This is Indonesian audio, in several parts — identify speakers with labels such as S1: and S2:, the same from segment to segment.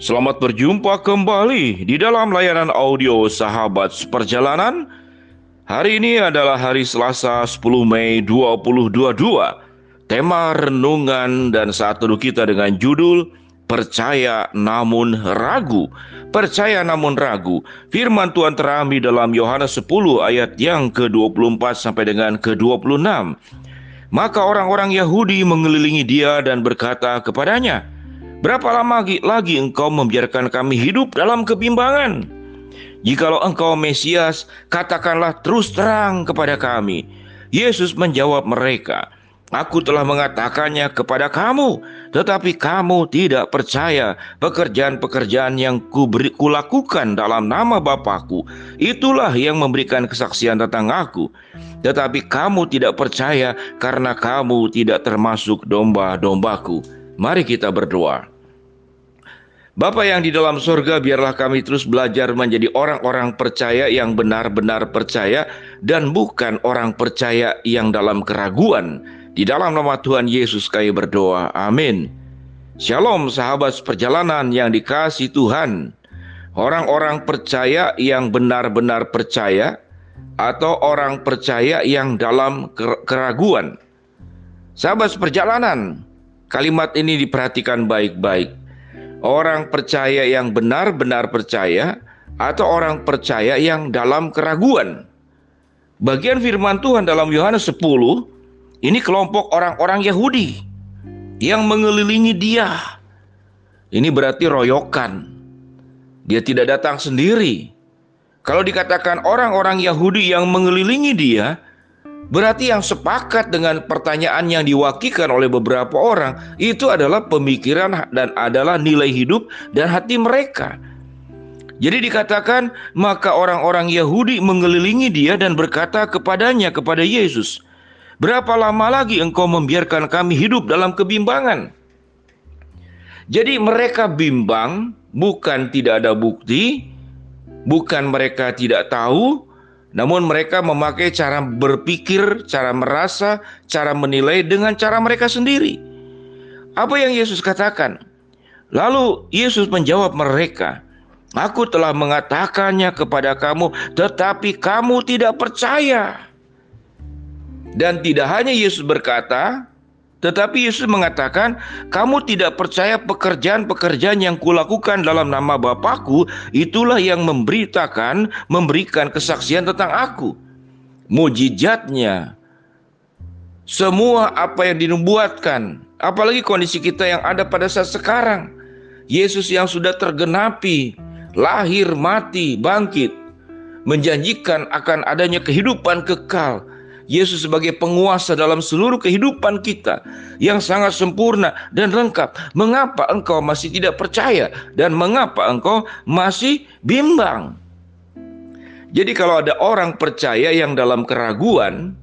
S1: Selamat berjumpa kembali di dalam layanan audio Sahabat Seperjalanan. Hari ini adalah hari Selasa 10 Mei 2022. Tema renungan dan saat teduh kita dengan judul Percaya namun ragu. Percaya namun ragu. Firman Tuhan terambil dalam Yohanes 10 ayat yang ke-24 sampai dengan ke-26. Maka orang-orang Yahudi mengelilingi dia dan berkata kepadanya, Berapa lama lagi engkau membiarkan kami hidup dalam kebimbangan? Jikalau engkau Mesias, katakanlah terus terang kepada kami. Yesus menjawab mereka, Aku telah mengatakannya kepada kamu, tetapi kamu tidak percaya pekerjaan-pekerjaan yang kuberi, kulakukan dalam nama Bapakku. Itulah yang memberikan kesaksian tentang aku. Tetapi kamu tidak percaya karena kamu tidak termasuk domba-dombaku. Mari kita berdoa. Bapa yang di dalam surga, biarlah kami terus belajar menjadi orang-orang percaya yang benar-benar percaya dan bukan orang percaya yang dalam keraguan. Di dalam nama Tuhan Yesus kami berdoa. Amin. Shalom sahabat perjalanan yang dikasih Tuhan. Orang-orang percaya yang benar-benar percaya atau orang percaya yang dalam keraguan. Sahabat perjalanan, Kalimat ini diperhatikan baik-baik. Orang percaya yang benar-benar percaya atau orang percaya yang dalam keraguan. Bagian firman Tuhan dalam Yohanes 10 ini kelompok orang-orang Yahudi yang mengelilingi dia. Ini berarti royokan. Dia tidak datang sendiri. Kalau dikatakan orang-orang Yahudi yang mengelilingi dia, Berarti yang sepakat dengan pertanyaan yang diwakilkan oleh beberapa orang itu adalah pemikiran dan adalah nilai hidup dan hati mereka. Jadi dikatakan maka orang-orang Yahudi mengelilingi dia dan berkata kepadanya kepada Yesus, "Berapa lama lagi engkau membiarkan kami hidup dalam kebimbangan?" Jadi mereka bimbang bukan tidak ada bukti, bukan mereka tidak tahu, namun mereka memakai cara berpikir, cara merasa, cara menilai dengan cara mereka sendiri. Apa yang Yesus katakan? Lalu Yesus menjawab mereka, Aku telah mengatakannya kepada kamu, tetapi kamu tidak percaya. Dan tidak hanya Yesus berkata, tetapi Yesus mengatakan, kamu tidak percaya pekerjaan-pekerjaan yang kulakukan dalam nama Bapakku, itulah yang memberitakan, memberikan kesaksian tentang aku. Mujizatnya, semua apa yang dinubuatkan, apalagi kondisi kita yang ada pada saat sekarang. Yesus yang sudah tergenapi, lahir, mati, bangkit, menjanjikan akan adanya kehidupan kekal, Yesus sebagai penguasa dalam seluruh kehidupan kita yang sangat sempurna dan lengkap. Mengapa engkau masih tidak percaya dan mengapa engkau masih bimbang? Jadi kalau ada orang percaya yang dalam keraguan,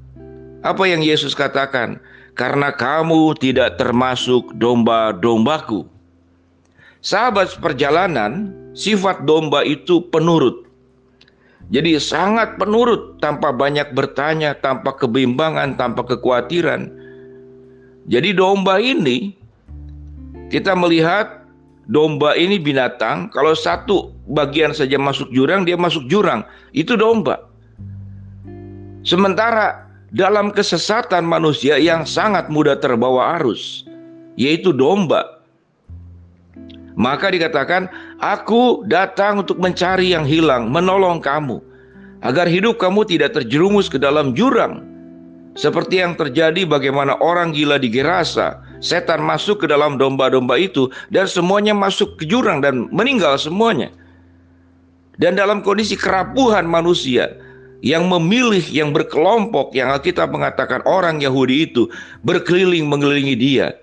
S1: apa yang Yesus katakan? Karena kamu tidak termasuk domba-dombaku. Sahabat perjalanan, sifat domba itu penurut. Jadi sangat penurut tanpa banyak bertanya, tanpa kebimbangan, tanpa kekhawatiran. Jadi domba ini kita melihat domba ini binatang kalau satu bagian saja masuk jurang dia masuk jurang itu domba. Sementara dalam kesesatan manusia yang sangat mudah terbawa arus yaitu domba maka dikatakan, "Aku datang untuk mencari yang hilang, menolong kamu, agar hidup kamu tidak terjerumus ke dalam jurang." Seperti yang terjadi bagaimana orang gila di Gerasa, setan masuk ke dalam domba-domba itu dan semuanya masuk ke jurang dan meninggal semuanya. Dan dalam kondisi kerapuhan manusia yang memilih yang berkelompok yang kita mengatakan orang Yahudi itu berkeliling mengelilingi dia.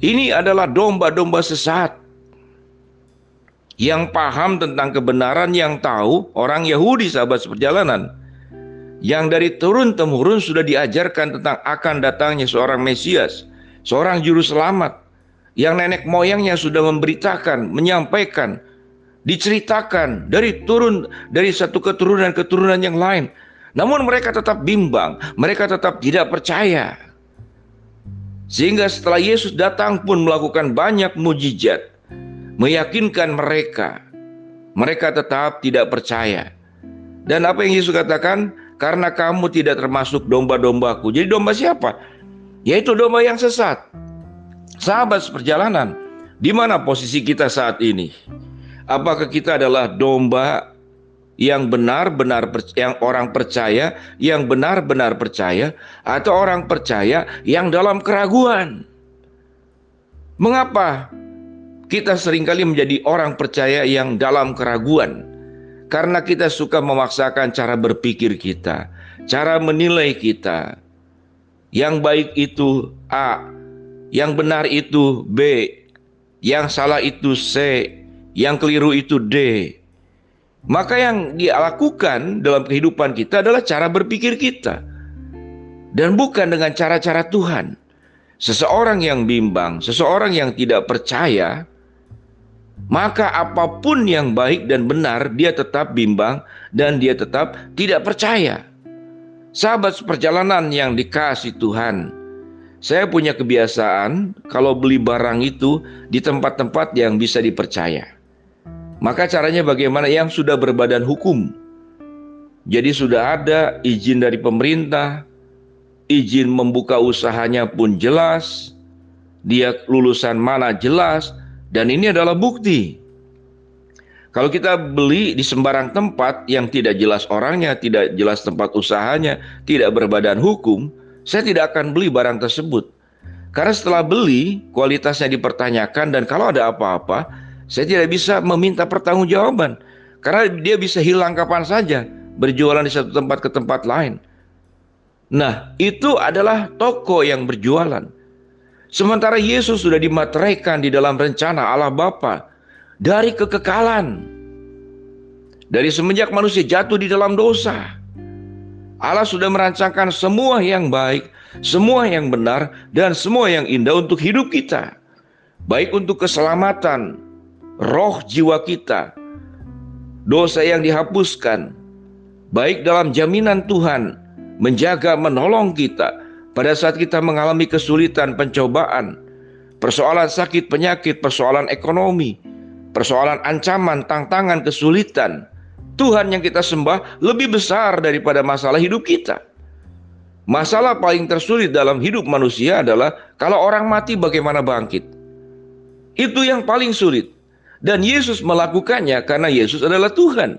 S1: Ini adalah domba-domba sesat yang paham tentang kebenaran yang tahu orang Yahudi sahabat seperjalanan yang dari turun temurun sudah diajarkan tentang akan datangnya seorang Mesias, seorang juru selamat yang nenek moyangnya sudah memberitakan, menyampaikan, diceritakan dari turun dari satu keturunan keturunan yang lain. Namun mereka tetap bimbang, mereka tetap tidak percaya. Sehingga setelah Yesus datang pun melakukan banyak mujizat, meyakinkan mereka. Mereka tetap tidak percaya. Dan apa yang Yesus katakan? Karena kamu tidak termasuk domba-dombaku. Jadi domba siapa? Yaitu domba yang sesat. Sahabat seperjalanan, di mana posisi kita saat ini? Apakah kita adalah domba yang benar-benar yang orang percaya, yang benar-benar percaya atau orang percaya yang dalam keraguan? Mengapa kita sering kali menjadi orang percaya yang dalam keraguan? Karena kita suka memaksakan cara berpikir kita, cara menilai kita. Yang baik itu A, yang benar itu B, yang salah itu C, yang keliru itu D. Maka yang dia lakukan dalam kehidupan kita adalah cara berpikir kita. Dan bukan dengan cara-cara Tuhan. Seseorang yang bimbang, seseorang yang tidak percaya, maka apa pun yang baik dan benar dia tetap bimbang dan dia tetap tidak percaya. Sahabat perjalanan yang dikasih Tuhan, saya punya kebiasaan kalau beli barang itu di tempat-tempat yang bisa dipercaya. Maka caranya bagaimana yang sudah berbadan hukum. Jadi sudah ada izin dari pemerintah, izin membuka usahanya pun jelas, dia lulusan mana jelas, dan ini adalah bukti. Kalau kita beli di sembarang tempat yang tidak jelas orangnya, tidak jelas tempat usahanya, tidak berbadan hukum, saya tidak akan beli barang tersebut. Karena setelah beli, kualitasnya dipertanyakan dan kalau ada apa-apa, saya tidak bisa meminta pertanggungjawaban. Karena dia bisa hilang kapan saja, berjualan di satu tempat ke tempat lain. Nah, itu adalah toko yang berjualan. Sementara Yesus sudah dimateraikan di dalam rencana Allah Bapa dari kekekalan. Dari semenjak manusia jatuh di dalam dosa. Allah sudah merancangkan semua yang baik, semua yang benar, dan semua yang indah untuk hidup kita. Baik untuk keselamatan, roh jiwa kita, dosa yang dihapuskan, baik dalam jaminan Tuhan, menjaga menolong kita, pada saat kita mengalami kesulitan, pencobaan, persoalan sakit, penyakit, persoalan ekonomi, persoalan ancaman, tantangan, kesulitan, Tuhan yang kita sembah lebih besar daripada masalah hidup kita. Masalah paling tersulit dalam hidup manusia adalah kalau orang mati bagaimana bangkit. Itu yang paling sulit. Dan Yesus melakukannya karena Yesus adalah Tuhan.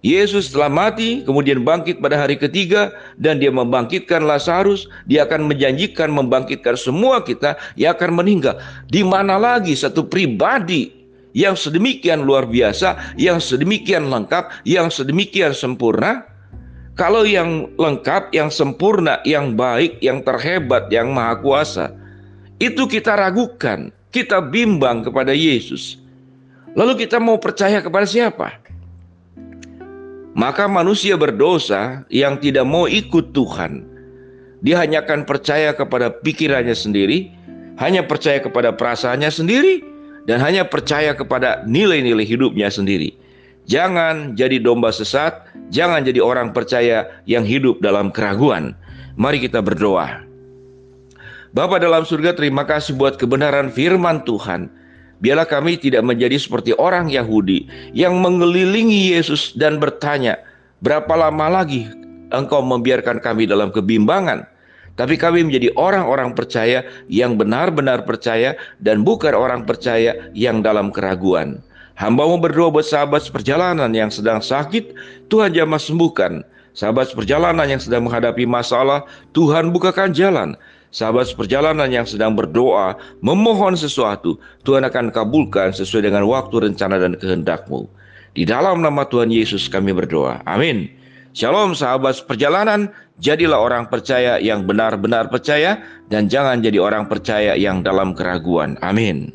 S1: Yesus telah mati, kemudian bangkit pada hari ketiga, dan Dia membangkitkan Lazarus. Dia akan menjanjikan membangkitkan semua kita yang akan meninggal. Di mana lagi satu pribadi yang sedemikian luar biasa, yang sedemikian lengkap, yang sedemikian sempurna? Kalau yang lengkap, yang sempurna, yang baik, yang terhebat, yang maha kuasa, itu kita ragukan, kita bimbang kepada Yesus. Lalu kita mau percaya kepada siapa? Maka manusia berdosa yang tidak mau ikut Tuhan, dia hanya akan percaya kepada pikirannya sendiri, hanya percaya kepada perasaannya sendiri, dan hanya percaya kepada nilai-nilai hidupnya sendiri. Jangan jadi domba sesat, jangan jadi orang percaya yang hidup dalam keraguan. Mari kita berdoa. Bapa dalam surga, terima kasih buat kebenaran firman Tuhan. Biarlah kami tidak menjadi seperti orang Yahudi yang mengelilingi Yesus dan bertanya, "Berapa lama lagi engkau membiarkan kami dalam kebimbangan?" Tapi kami menjadi orang-orang percaya yang benar-benar percaya dan bukan orang percaya yang dalam keraguan. Hambamu berdoa buat sahabat seperjalanan yang sedang sakit, Tuhan jamah sembuhkan. Sahabat seperjalanan yang sedang menghadapi masalah, Tuhan bukakan jalan. Sahabat seperjalanan yang sedang berdoa, memohon sesuatu, Tuhan akan kabulkan sesuai dengan waktu, rencana, dan kehendakmu. Di dalam nama Tuhan Yesus kami berdoa. Amin. Shalom sahabat perjalanan, jadilah orang percaya yang benar-benar percaya dan jangan jadi orang percaya yang dalam keraguan. Amin.